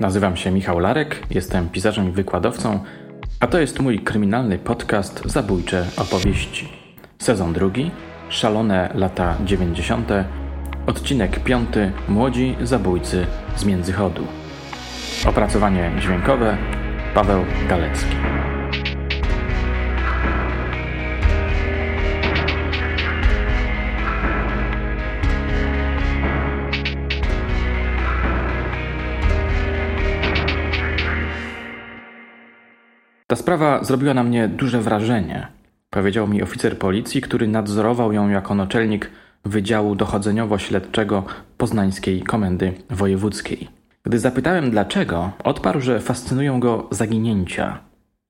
Nazywam się Michał Larek, jestem pisarzem i wykładowcą, a to jest mój kryminalny podcast Zabójcze opowieści. Sezon drugi, szalone lata 90., odcinek piąty, młodzi zabójcy z Międzychodu. Opracowanie dźwiękowe Paweł Galecki. Ta sprawa zrobiła na mnie duże wrażenie, powiedział mi oficer policji, który nadzorował ją jako naczelnik Wydziału Dochodzeniowo-Śledczego Poznańskiej Komendy Wojewódzkiej. Gdy zapytałem dlaczego, odparł, że fascynują go zaginięcia.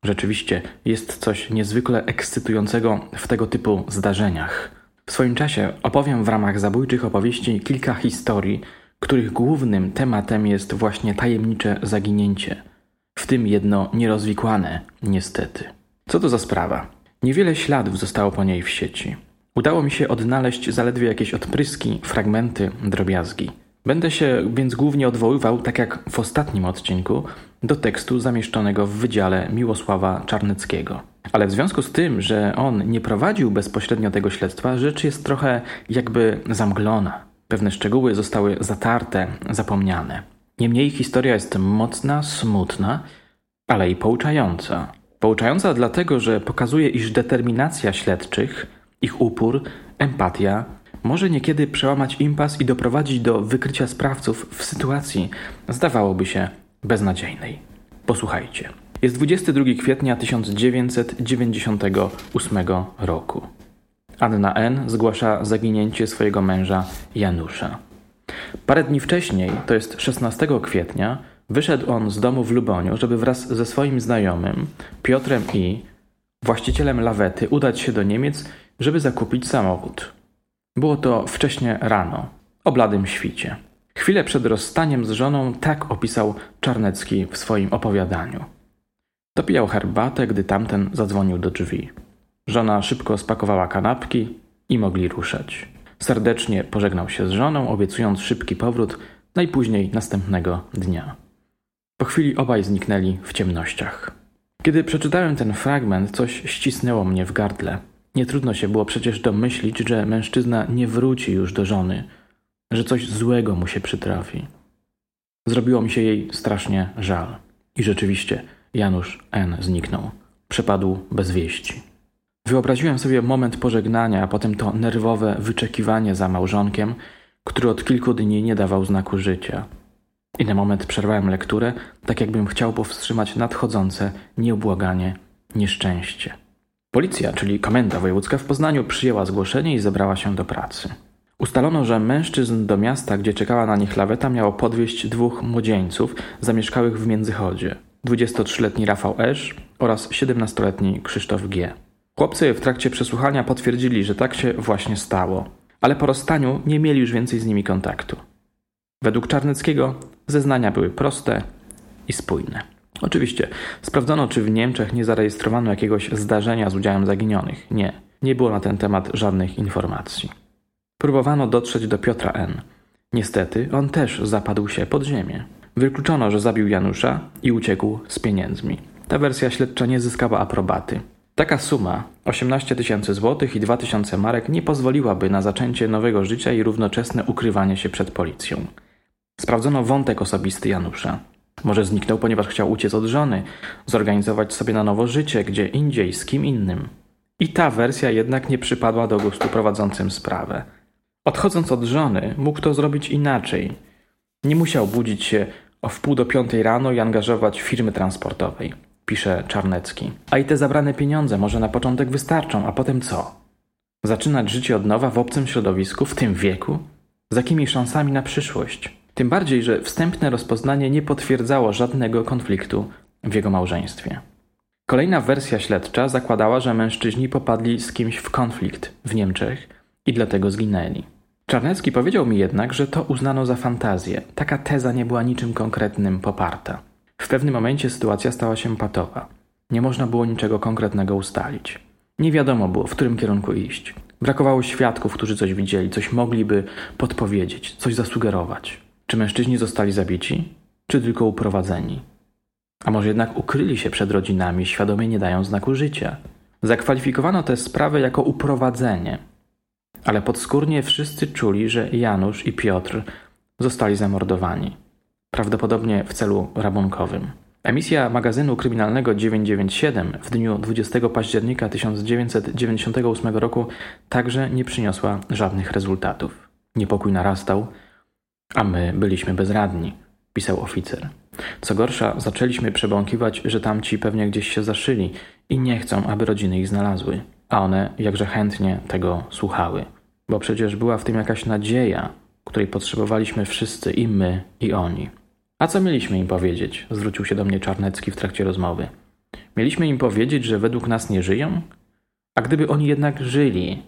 Rzeczywiście jest coś niezwykle ekscytującego w tego typu zdarzeniach. W swoim czasie opowiem w ramach zabójczych opowieści kilka historii, których głównym tematem jest właśnie tajemnicze zaginięcie – w tym jedno nierozwikłane, niestety. Co to za sprawa? Niewiele śladów zostało po niej w sieci. Udało mi się odnaleźć zaledwie jakieś odpryski, fragmenty, drobiazgi. Będę się więc głównie odwoływał, tak jak w ostatnim odcinku, do tekstu zamieszczonego w Wydziale Miłosława Czarneckiego. Ale w związku z tym, że on nie prowadził bezpośrednio tego śledztwa, rzecz jest trochę jakby zamglona. Pewne szczegóły zostały zatarte, zapomniane. Niemniej historia jest mocna, smutna, ale i pouczająca. Pouczająca dlatego, że pokazuje, iż determinacja śledczych, ich upór, empatia może niekiedy przełamać impas i doprowadzić do wykrycia sprawców w sytuacji, zdawałoby się, beznadziejnej. Posłuchajcie. Jest 22 kwietnia 1998 roku. Anna N. zgłasza zaginięcie swojego męża Janusza. Parę dni wcześniej, to jest 16 kwietnia, wyszedł on z domu w Luboniu, żeby wraz ze swoim znajomym, Piotrem I, właścicielem lawety, udać się do Niemiec, żeby zakupić samochód. Było to wcześnie rano, o bladym świcie. Chwilę przed rozstaniem z żoną tak opisał Czarnecki w swoim opowiadaniu. Dopijał herbatę, gdy tamten zadzwonił do drzwi. Żona szybko spakowała kanapki i mogli ruszać. Serdecznie pożegnał się z żoną, obiecując szybki powrót najpóźniej następnego dnia. Po chwili obaj zniknęli w ciemnościach. Kiedy przeczytałem ten fragment, coś ścisnęło mnie w gardle. Nie trudno się było przecież domyślić, że mężczyzna nie wróci już do żony, że coś złego mu się przytrafi. Zrobiło mi się jej strasznie żal. I rzeczywiście Janusz N. zniknął. Przepadł bez wieści. Wyobraziłem sobie moment pożegnania, a potem to nerwowe wyczekiwanie za małżonkiem, który od kilku dni nie dawał znaku życia. I na moment przerwałem lekturę, tak jakbym chciał powstrzymać nadchodzące, nieubłaganie nieszczęście. Policja, czyli Komenda Wojewódzka w Poznaniu, przyjęła zgłoszenie i zebrała się do pracy. Ustalono, że mężczyzn do miasta, gdzie czekała na nich laweta, miało podwieźć dwóch młodzieńców zamieszkałych w Międzychodzie. 23-letni Rafał Esz oraz 17-letni Krzysztof G. Chłopcy w trakcie przesłuchania potwierdzili, że tak się właśnie stało, ale po rozstaniu nie mieli już więcej z nimi kontaktu. Według Czarneckiego zeznania były proste i spójne. Oczywiście sprawdzono, czy w Niemczech nie zarejestrowano jakiegoś zdarzenia z udziałem zaginionych. Nie, nie było na ten temat żadnych informacji. Próbowano dotrzeć do Piotra N. Niestety, on też zapadł się pod ziemię. Wykluczono, że zabił Janusza i uciekł z pieniędzmi. Ta wersja śledcza nie zyskała aprobaty. Taka suma, 18 tysięcy złotych i 2 tysiące marek, nie pozwoliłaby na zaczęcie nowego życia i równoczesne ukrywanie się przed policją. Sprawdzono wątek osobisty Janusza. Może zniknął, ponieważ chciał uciec od żony, zorganizować sobie na nowo życie, gdzie indziej, z kim innym. I ta wersja jednak nie przypadła do gustu prowadzącym sprawę. Odchodząc od żony, mógł to zrobić inaczej. Nie musiał budzić się o wpół do piątej rano i angażować firmy transportowej pisze Czarnecki. A i te zabrane pieniądze może na początek wystarczą, a potem co? Zaczynać życie od nowa w obcym środowisku, w tym wieku? Z jakimi szansami na przyszłość? Tym bardziej, że wstępne rozpoznanie nie potwierdzało żadnego konfliktu w jego małżeństwie. Kolejna wersja śledcza zakładała, że mężczyźni popadli z kimś w konflikt w Niemczech i dlatego zginęli. Czarnecki powiedział mi jednak, że to uznano za fantazję. Taka teza nie była niczym konkretnym poparta. W pewnym momencie sytuacja stała się patowa. Nie można było niczego konkretnego ustalić. Nie wiadomo było, w którym kierunku iść. Brakowało świadków, którzy coś widzieli, coś mogliby podpowiedzieć, coś zasugerować. Czy mężczyźni zostali zabici? czy tylko uprowadzeni? A może jednak ukryli się przed rodzinami, świadomie nie dają znaku życia? Zakwalifikowano tę sprawę jako uprowadzenie, ale podskórnie wszyscy czuli, że Janusz i Piotr zostali zamordowani, prawdopodobnie w celu rabunkowym. Emisja magazynu kryminalnego 997 w dniu 20 października 1998 roku także nie przyniosła żadnych rezultatów. Niepokój narastał, a my byliśmy bezradni, pisał oficer. Co gorsza, zaczęliśmy przebąkiwać, że tamci pewnie gdzieś się zaszyli i nie chcą, aby rodziny ich znalazły. A one jakże chętnie tego słuchały, bo przecież była w tym jakaś nadzieja, której potrzebowaliśmy wszyscy i my, i oni. A co mieliśmy im powiedzieć? Zwrócił się do mnie Czarnecki w trakcie rozmowy. Mieliśmy im powiedzieć, że według nas nie żyją? A gdyby oni jednak żyli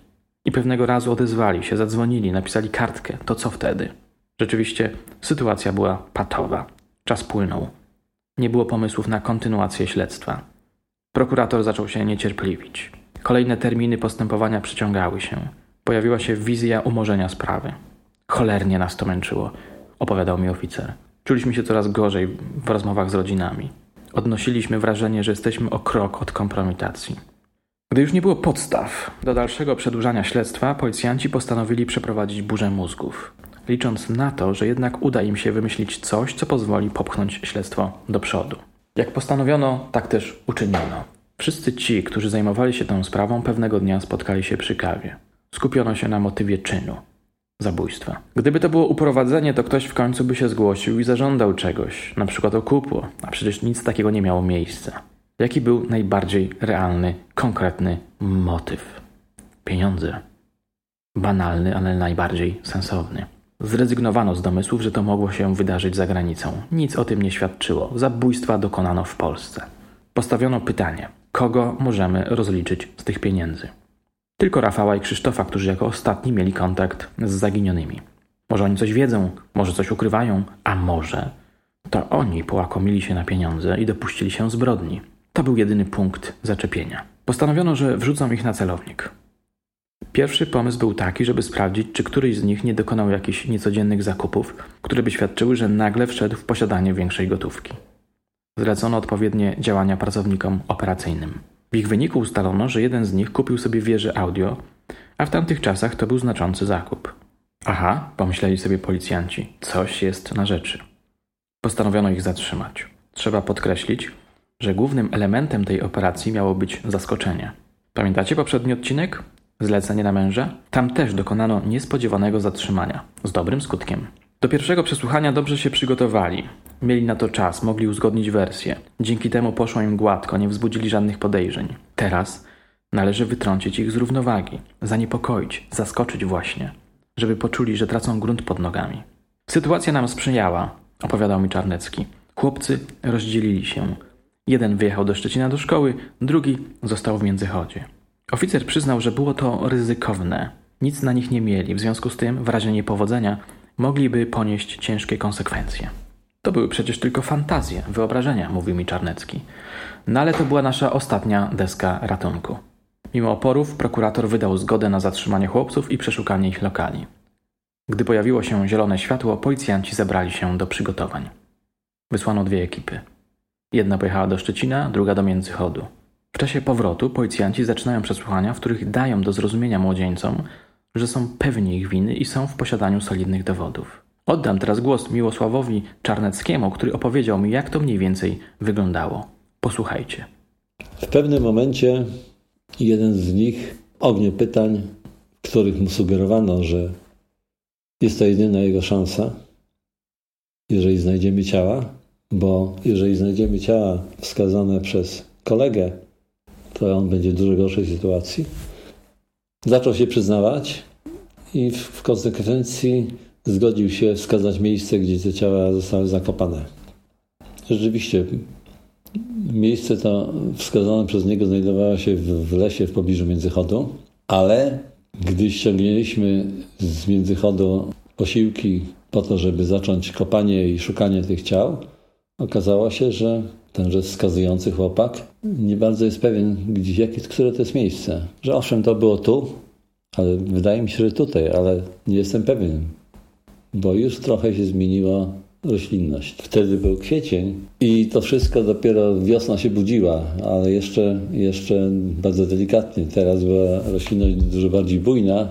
i pewnego razu odezwali się, zadzwonili, napisali kartkę, to co wtedy? Rzeczywiście sytuacja była patowa. Czas płynął. Nie było pomysłów na kontynuację śledztwa. Prokurator zaczął się niecierpliwić. Kolejne terminy postępowania przyciągały się. Pojawiła się wizja umorzenia sprawy. Cholernie nas to męczyło, opowiadał mi oficer. Czuliśmy się coraz gorzej w rozmowach z rodzinami. Odnosiliśmy wrażenie, że jesteśmy o krok od kompromitacji. Gdy już nie było podstaw do dalszego przedłużania śledztwa, policjanci postanowili przeprowadzić burzę mózgów, licząc na to, że jednak uda im się wymyślić coś, co pozwoli popchnąć śledztwo do przodu. Jak postanowiono, tak też uczyniono. Wszyscy ci, którzy zajmowali się tą sprawą, pewnego dnia spotkali się przy kawie. Skupiono się na motywie czynu zabójstwa. Gdyby to było uprowadzenie, to ktoś w końcu by się zgłosił i zażądał czegoś, na przykład okupu, a przecież nic takiego nie miało miejsca. Jaki był najbardziej realny, konkretny motyw? Pieniądze. Banalny, ale najbardziej sensowny. Zrezygnowano z domysłów, że to mogło się wydarzyć za granicą. Nic o tym nie świadczyło. Zabójstwa dokonano w Polsce. Postawiono pytanie: kogo możemy rozliczyć z tych pieniędzy? Tylko Rafała i Krzysztofa, którzy jako ostatni mieli kontakt z zaginionymi. Może oni coś wiedzą, może coś ukrywają, a może to oni połakomili się na pieniądze i dopuścili się zbrodni. To był jedyny punkt zaczepienia. Postanowiono, że wrzucą ich na celownik. Pierwszy pomysł był taki, żeby sprawdzić, czy któryś z nich nie dokonał jakichś niecodziennych zakupów, które by świadczyły, że nagle wszedł w posiadanie większej gotówki. Zlecono odpowiednie działania pracownikom operacyjnym. W ich wyniku ustalono, że jeden z nich kupił sobie wieżę audio, a w tamtych czasach to był znaczący zakup. Aha, pomyśleli sobie policjanci, coś jest na rzeczy. Postanowiono ich zatrzymać. Trzeba podkreślić, że głównym elementem tej operacji miało być zaskoczenie. Pamiętacie poprzedni odcinek? Zlecenie na męża? Tam też dokonano niespodziewanego zatrzymania, z dobrym skutkiem. Do pierwszego przesłuchania dobrze się przygotowali. Mieli na to czas, mogli uzgodnić wersję. Dzięki temu poszło im gładko, nie wzbudzili żadnych podejrzeń. Teraz należy wytrącić ich z równowagi, zaniepokoić, zaskoczyć właśnie, żeby poczuli, że tracą grunt pod nogami. Sytuacja nam sprzyjała, opowiadał mi Czarnecki. Chłopcy rozdzielili się. Jeden wyjechał do Szczecina do szkoły, drugi został w Międzychodzie. Oficer przyznał, że było to ryzykowne. Nic na nich nie mieli, w związku z tym, w razie niepowodzenia, mogliby ponieść ciężkie konsekwencje. To były przecież tylko fantazje, wyobrażenia, mówił mi Czarnecki. No ale to była nasza ostatnia deska ratunku. Mimo oporów, prokurator wydał zgodę na zatrzymanie chłopców i przeszukanie ich lokali. Gdy pojawiło się zielone światło, policjanci zebrali się do przygotowań. Wysłano dwie ekipy. Jedna pojechała do Szczecina, druga do Międzychodu. W czasie powrotu policjanci zaczynają przesłuchania, w których dają do zrozumienia młodzieńcom, że są pewni ich winy i są w posiadaniu solidnych dowodów. Oddam teraz głos Miłosławowi Czarneckiemu, który opowiedział mi, jak to mniej więcej wyglądało. Posłuchajcie. W pewnym momencie jeden z nich ognie pytań, których mu sugerowano, że jest to jedyna jego szansa, jeżeli znajdziemy ciała, bo jeżeli znajdziemy ciała wskazane przez kolegę, to on będzie w dużo gorszej sytuacji. Zaczął się przyznawać i w konsekwencji zgodził się wskazać miejsce, gdzie te ciała zostały zakopane. Rzeczywiście, miejsce to wskazane przez niego znajdowało się w, lesie w pobliżu Międzychodu, ale gdy ściągnęliśmy z Międzychodu posiłki po to, żeby zacząć kopanie i szukanie tych ciał, okazało się, że tenże wskazujący chłopak nie bardzo jest pewien, gdzie, jakie, które to jest miejsce. Że owszem, to było tu, ale wydaje mi się, że tutaj, ale nie jestem pewien bo już trochę się zmieniło roślinność. Wtedy był kwiecień i to wszystko dopiero wiosna się budziła, ale jeszcze, jeszcze bardzo delikatnie. Teraz była roślinność dużo bardziej bujna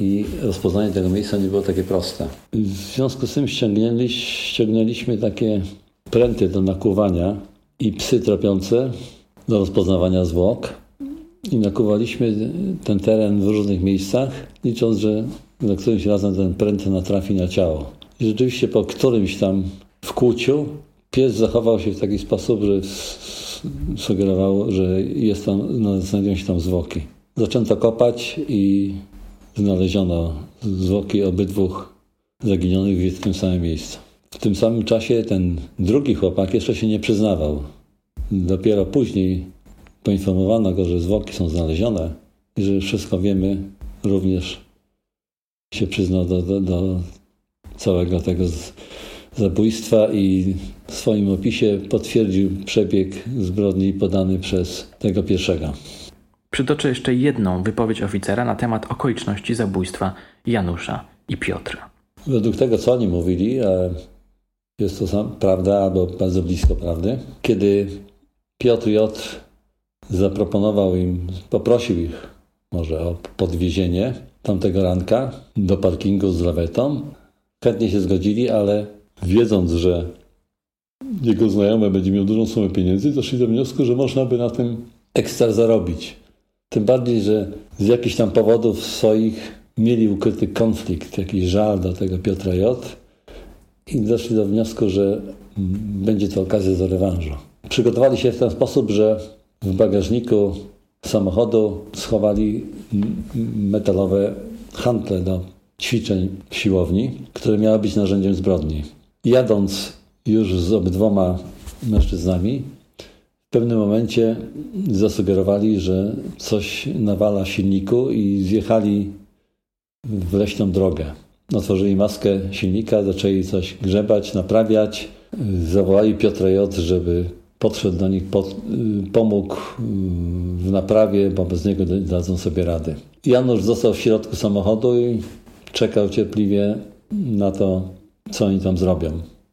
i rozpoznanie tego miejsca nie było takie proste. W związku z tym ściągnęli, ściągnęliśmy takie pręty do nakłuwania i psy tropiące do rozpoznawania zwłok. I nakuwaliśmy ten teren w różnych miejscach, licząc, że za którymś razem ten pręt natrafi na ciało. I rzeczywiście po którymś tam wkłuciu pies zachował się w taki sposób, że sugerowało, że jest tam, no, znajdują się tam zwłoki. Zaczęto kopać i znaleziono zwłoki obydwu zaginionych w tym samym miejscu. W tym samym czasie ten drugi chłopak jeszcze się nie przyznawał. Dopiero później poinformowano go, że zwłoki są znalezione i że wszystko wiemy, również się przyznał do, do, do całego tego zabójstwa i w swoim opisie potwierdził przebieg zbrodni podany przez tego pierwszego. Przytoczę jeszcze jedną wypowiedź oficera na temat okoliczności zabójstwa Janusza i Piotra. Według tego, co oni mówili, jest to sam, prawda albo bardzo blisko prawdy, kiedy Piotr J. zaproponował im, poprosił ich może o podwiezienie tamtego ranka do parkingu z lawetą, chętnie się zgodzili, ale wiedząc, że jego znajomy będzie miał dużą sumę pieniędzy, doszli do wniosku, że można by na tym ekstra zarobić. Tym bardziej, że z jakichś tam powodów swoich mieli ukryty konflikt, jakiś żal do tego Piotra J. i doszli do wniosku, że będzie to okazja do rewanżu. Przygotowali się w ten sposób, że w bagażniku samochodu schowali metalowe handle do ćwiczeń w siłowni, które miały być narzędziem zbrodni. Jadąc już z obydwoma mężczyznami, w pewnym momencie zasugerowali, że coś nawala silniku i zjechali w leśną drogę. Otworzyli maskę silnika, zaczęli coś grzebać, naprawiać. Zawołali Piotra J., żeby podszedł do nich, pod, pomógł w naprawie, bo bez niego dadzą sobie rady. Janusz został w środku samochodu i czekał cierpliwie na to, co oni tam zrobią.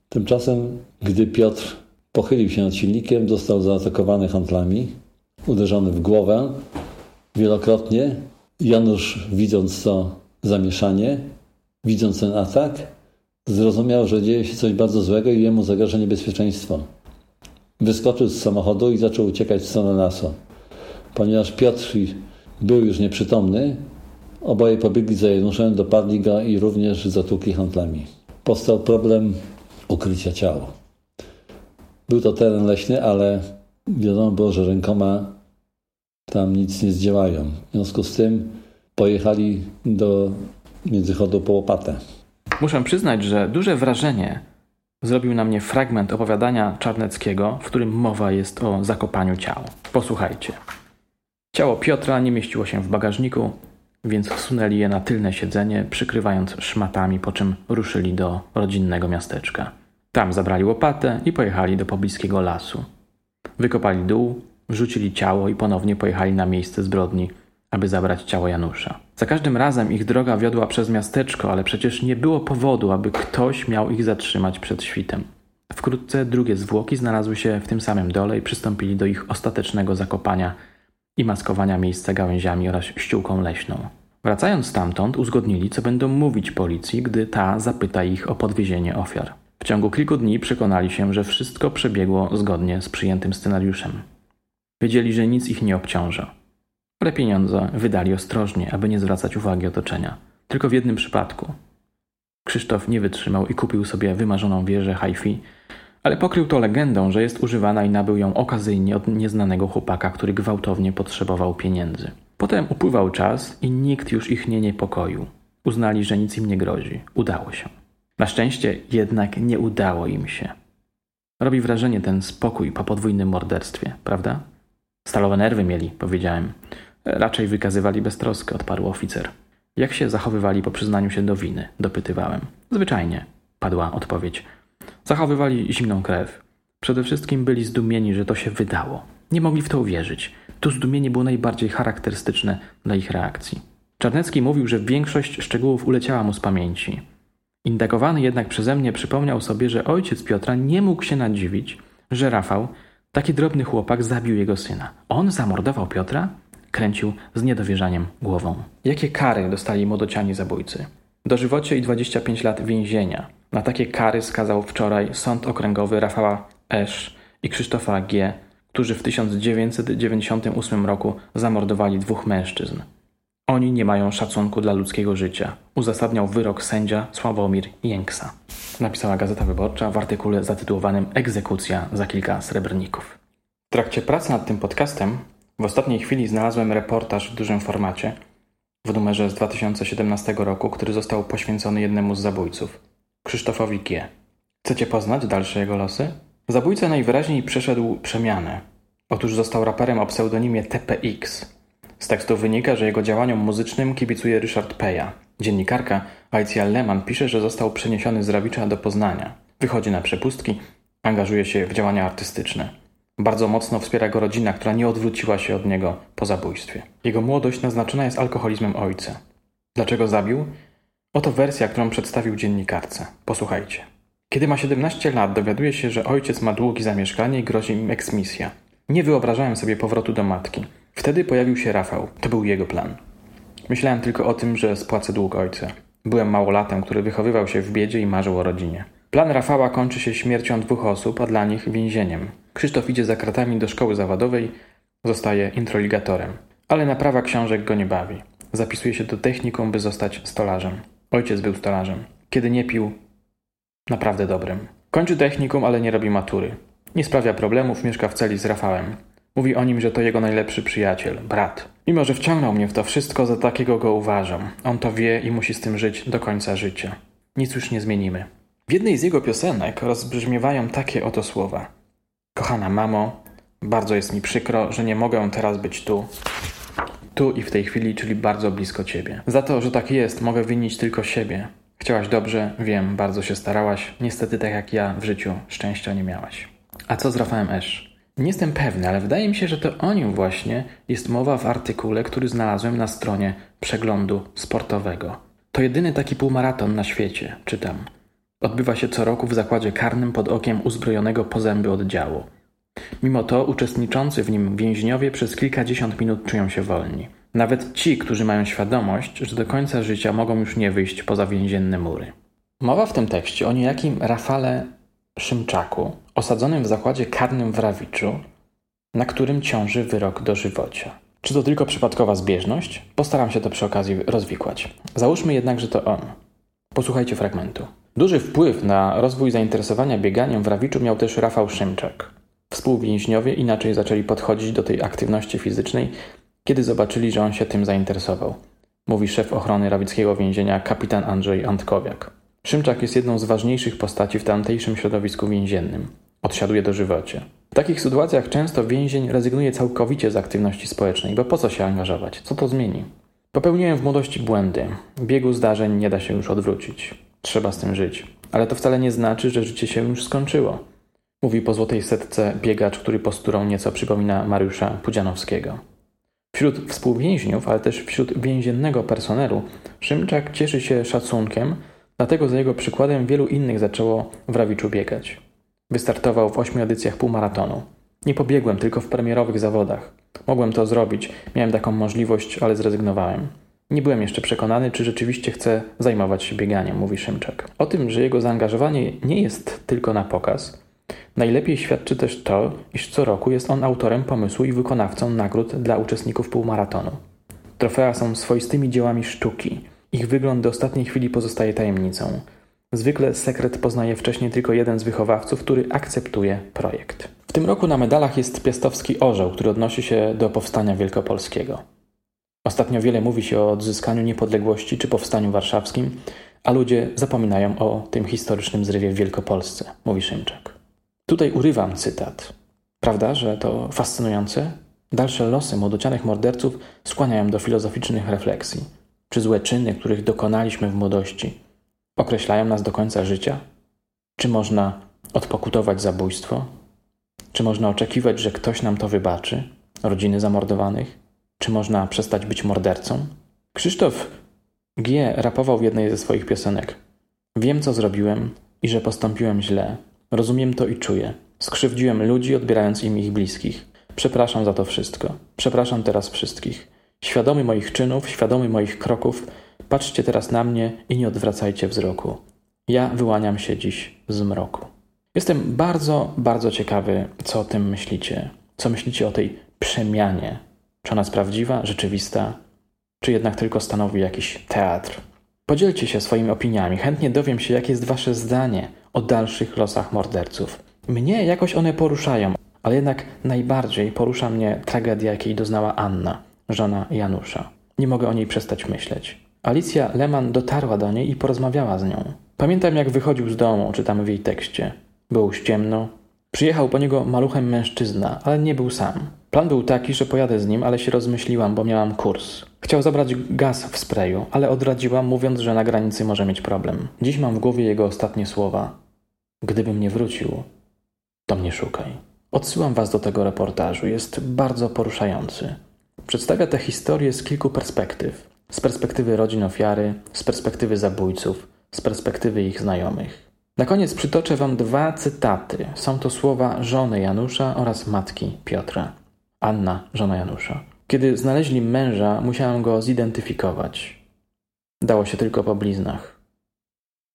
Tymczasem, gdy Piotr pochylił się nad silnikiem, został zaatakowany handlami, uderzony w głowę wielokrotnie. Janusz, widząc to zamieszanie, widząc ten atak, zrozumiał, że dzieje się coś bardzo złego i jemu zagraża niebezpieczeństwo. Wyskoczył z samochodu i zaczął uciekać w stronę lasu. Ponieważ Piotr był już nieprzytomny, Oboje pobiegli za Januszem, dopadli go i również zatłukli handlami. Powstał problem ukrycia ciała. Był to teren leśny, ale wiadomo było, że rękoma tam nic nie zdziałają. W związku z tym pojechali do międzychodu po łopatę. Muszę przyznać, że duże wrażenie zrobił na mnie fragment opowiadania Czarneckiego, w którym mowa jest o zakopaniu ciał. Posłuchajcie. Ciało Piotra nie mieściło się w bagażniku, więc wsunęli je na tylne siedzenie, przykrywając szmatami, po czym ruszyli do rodzinnego miasteczka. Tam zabrali łopatę i pojechali do pobliskiego lasu. Wykopali dół, wrzucili ciało i ponownie pojechali na miejsce zbrodni, aby zabrać ciało Janusza. Za każdym razem ich droga wiodła przez miasteczko, ale przecież nie było powodu, aby ktoś miał ich zatrzymać przed świtem. Wkrótce drugie zwłoki znalazły się w tym samym dole i przystąpili do ich ostatecznego zakopania i maskowania miejsca gałęziami oraz ściółką leśną. Wracając stamtąd, uzgodnili, co będą mówić policji, gdy ta zapyta ich o podwiezienie ofiar. W ciągu kilku dni przekonali się, że wszystko przebiegło zgodnie z przyjętym scenariuszem. Wiedzieli, że nic ich nie obciąża. Ale pieniądze wydali ostrożnie, aby nie zwracać uwagi otoczenia. Tylko w jednym przypadku. Krzysztof nie wytrzymał i kupił sobie wymarzoną wieżę hi-fi ale pokrył to legendą, że jest używana i nabył ją okazyjnie od nieznanego chłopaka, który gwałtownie potrzebował pieniędzy. Potem upływał czas i nikt już ich nie niepokoił. Uznali, że nic im nie grozi. Udało się. Na szczęście jednak nie udało im się. Robi wrażenie ten spokój po podwójnym morderstwie, prawda? Stalowe nerwy mieli, powiedziałem. Raczej wykazywali beztroskę, odparł oficer. Jak się zachowywali po przyznaniu się do winy? Dopytywałem. Zwyczajnie, padła odpowiedź. Zachowywali zimną krew. Przede wszystkim byli zdumieni, że to się wydało. Nie mogli w to uwierzyć. To zdumienie było najbardziej charakterystyczne dla ich reakcji. Czarnecki mówił, że większość szczegółów uleciała mu z pamięci. Indagowany jednak przeze mnie przypomniał sobie, że ojciec Piotra nie mógł się nadziwić, że Rafał, taki drobny chłopak, zabił jego syna. On zamordował Piotra? Kręcił z niedowierzaniem głową. Jakie kary dostali młodociani zabójcy? Dożywocie i 25 lat więzienia. Na takie kary skazał wczoraj Sąd Okręgowy Rafała Esz i Krzysztofa G., którzy w 1998 roku zamordowali dwóch mężczyzn. Oni nie mają szacunku dla ludzkiego życia, uzasadniał wyrok sędzia Sławomir Jęksa. Napisała Gazeta Wyborcza w artykule zatytułowanym Egzekucja za kilka srebrników. W trakcie pracy nad tym podcastem w ostatniej chwili znalazłem reportaż w dużym formacie w numerze z 2017 roku, który został poświęcony jednemu z zabójców, Krzysztofowi G. Chcecie poznać dalsze jego losy? Zabójca najwyraźniej przeszedł przemianę. Otóż został raperem o pseudonimie TPX. Z tekstu wynika, że jego działaniom muzycznym kibicuje Ryszard Peja. Dziennikarka Alicja Lehmann pisze, że został przeniesiony z Rawicza do Poznania. Wychodzi na przepustki, angażuje się w działania artystyczne. Bardzo mocno wspiera go rodzina, która nie odwróciła się od niego po zabójstwie. Jego młodość naznaczona jest alkoholizmem ojca. Dlaczego zabił? Oto wersja, którą przedstawił dziennikarce. Posłuchajcie. Kiedy ma 17 lat, dowiaduje się, że ojciec ma długi za mieszkanie i grozi im eksmisja. Nie wyobrażałem sobie powrotu do matki. Wtedy pojawił się Rafał. To był jego plan. Myślałem tylko o tym, że spłacę dług ojca. Byłem małolatem, który wychowywał się w biedzie i marzył o rodzinie. Plan Rafała kończy się śmiercią dwóch osób, a dla nich więzieniem. Krzysztof idzie za kratami do szkoły zawodowej, zostaje introligatorem. Ale naprawa książek go nie bawi. Zapisuje się do technikum, by zostać stolarzem. Ojciec był stolarzem. Kiedy nie pił, naprawdę dobrym. Kończy technikum, ale nie robi matury. Nie sprawia problemów, mieszka w celi z Rafałem. Mówi o nim, że to jego najlepszy przyjaciel, brat. Mimo, że wciągnął mnie w to wszystko, za takiego go uważam. On to wie i musi z tym żyć do końca życia. Nic już nie zmienimy. W jednej z jego piosenek rozbrzmiewają takie oto słowa. Kochana mamo, bardzo jest mi przykro, że nie mogę teraz być tu. Tu i w tej chwili, czyli bardzo blisko ciebie. Za to, że tak jest, mogę winić tylko siebie. Chciałaś dobrze, wiem, bardzo się starałaś. Niestety, tak jak ja w życiu, szczęścia nie miałaś. A co z Rafałem Esz? Nie jestem pewny, ale wydaje mi się, że to o nim właśnie jest mowa w artykule, który znalazłem na stronie przeglądu sportowego. To jedyny taki półmaraton na świecie, czytam. Odbywa się co roku w zakładzie karnym pod okiem uzbrojonego po zęby oddziału. Mimo to uczestniczący w nim więźniowie przez kilkadziesiąt minut czują się wolni. Nawet ci, którzy mają świadomość, że do końca życia mogą już nie wyjść poza więzienne mury. Mowa w tym tekście o niejakim Rafale Szymczaku, osadzonym w zakładzie karnym w Rawiczu, na którym ciąży wyrok dożywocia. Czy to tylko przypadkowa zbieżność? Postaram się to przy okazji rozwikłać. Załóżmy jednak, że to on. Posłuchajcie fragmentu. Duży wpływ na rozwój zainteresowania bieganiem w Rawiczu miał też Rafał Szymczak. Współwięźniowie inaczej zaczęli podchodzić do tej aktywności fizycznej, kiedy zobaczyli, że on się tym zainteresował, mówi szef ochrony rawickiego więzienia kapitan Andrzej Antkowiak. Szymczak jest jedną z ważniejszych postaci w tamtejszym środowisku więziennym. Odsiaduje dożywocie. W takich sytuacjach często więzień rezygnuje całkowicie z aktywności społecznej, bo po co się angażować? Co to zmieni? Popełniłem w młodości błędy. Biegu zdarzeń nie da się już odwrócić. Trzeba z tym żyć. Ale to wcale nie znaczy, że życie się już skończyło. Mówi po złotej setce biegacz, który posturą nieco przypomina Mariusza Pudzianowskiego. Wśród współwięźniów, ale też wśród więziennego personelu, Szymczak cieszy się szacunkiem, dlatego za jego przykładem wielu innych zaczęło w Rawiczu biegać. Wystartował w ośmiu edycjach półmaratonu. Nie pobiegłem tylko w premierowych zawodach. Mogłem to zrobić, miałem taką możliwość, ale zrezygnowałem. Nie byłem jeszcze przekonany, czy rzeczywiście chce zajmować się bieganiem, mówi Szymczak. O tym, że jego zaangażowanie nie jest tylko na pokaz, najlepiej świadczy też to, iż co roku jest on autorem pomysłu i wykonawcą nagród dla uczestników półmaratonu. Trofea są swoistymi dziełami sztuki. Ich wygląd do ostatniej chwili pozostaje tajemnicą. Zwykle sekret poznaje wcześniej tylko jeden z wychowawców, który akceptuje projekt. W tym roku na medalach jest piastowski orzeł, który odnosi się do powstania wielkopolskiego. Ostatnio wiele mówi się o odzyskaniu niepodległości czy powstaniu warszawskim, a ludzie zapominają o tym historycznym zrywie w Wielkopolsce, mówi Szymczak. Tutaj urywam cytat. Prawda, że to fascynujące? Dalsze losy młodocianych morderców skłaniają do filozoficznych refleksji. Czy złe czyny, których dokonaliśmy w młodości, określają nas do końca życia? Czy można odpokutować zabójstwo? Czy można oczekiwać, że ktoś nam to wybaczy? Rodziny zamordowanych? Czy można przestać być mordercą? Krzysztof G. rapował w jednej ze swoich piosenek. Wiem, co zrobiłem i że postąpiłem źle. Rozumiem to i czuję. Skrzywdziłem ludzi, odbierając im ich bliskich. Przepraszam za to wszystko. Przepraszam teraz wszystkich. Świadomy moich czynów, świadomy moich kroków, patrzcie teraz na mnie i nie odwracajcie wzroku. Ja wyłaniam się dziś z mroku. Jestem bardzo, bardzo ciekawy, co o tym myślicie. Co myślicie o tej przemianie? Czy ona jest prawdziwa, rzeczywista, czy jednak tylko stanowi jakiś teatr? Podzielcie się swoimi opiniami. Chętnie dowiem się, jakie jest Wasze zdanie o dalszych losach morderców. Mnie jakoś one poruszają, ale jednak najbardziej porusza mnie tragedia, jakiej doznała Anna, żona Janusza. Nie mogę o niej przestać myśleć. Alicja Lehmann dotarła do niej i porozmawiała z nią. Pamiętam, jak wychodził z domu, czytamy w jej tekście. Było już ciemno. Przyjechał po niego maluchem mężczyzna, ale nie był sam. Plan był taki, że pojadę z nim, ale się rozmyśliłam, bo miałam kurs. Chciał zabrać gaz w sprayu, ale odradziłam, mówiąc, że na granicy może mieć problem. Dziś mam w głowie jego ostatnie słowa. Gdybym nie wrócił, to mnie szukaj. Odsyłam Was do tego reportażu. Jest bardzo poruszający. Przedstawia tę historię z kilku perspektyw. Z perspektywy rodzin ofiary, z perspektywy zabójców, z perspektywy ich znajomych. Na koniec przytoczę Wam dwa cytaty. Są to słowa żony Janusza oraz matki Piotra. Anna, żona Janusza. Kiedy znaleźli męża, musiałam go zidentyfikować. Dało się tylko po bliznach.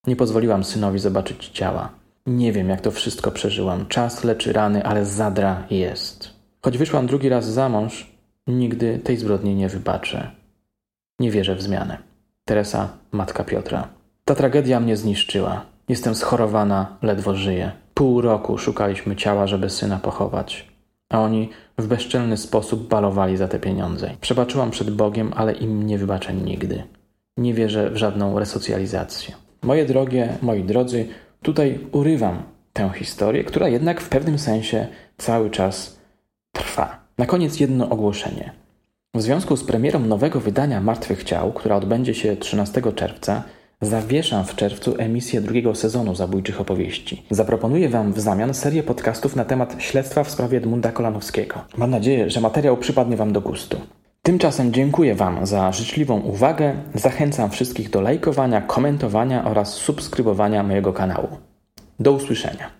Nie pozwoliłam synowi zobaczyć ciała. Nie wiem, jak to wszystko przeżyłam. Czas leczy rany, ale zadra jest. Choć wyszłam drugi raz za mąż, nigdy tej zbrodni nie wybaczę. Nie wierzę w zmianę. Teresa, matka Piotra. Ta tragedia mnie zniszczyła. Jestem schorowana, ledwo żyję. Pół roku szukaliśmy ciała, żeby syna pochować. A oni w bezczelny sposób balowali za te pieniądze. Przebaczyłam przed Bogiem, ale im nie wybaczę nigdy. Nie wierzę w żadną resocjalizację. Moje drogie, moi drodzy, tutaj urywam tę historię, która jednak w pewnym sensie cały czas trwa. Na koniec jedno ogłoszenie. W związku z premierą nowego wydania Martwych Ciał, która odbędzie się 13 czerwca, Zawieszam w czerwcu emisję drugiego sezonu Zabójczych Opowieści. Zaproponuję Wam w zamian serię podcastów na temat śledztwa w sprawie Edmunda Kolanowskiego. Mam nadzieję, że materiał przypadnie Wam do gustu. Tymczasem dziękuję Wam za życzliwą uwagę. Zachęcam wszystkich do lajkowania, komentowania oraz subskrybowania mojego kanału. Do usłyszenia.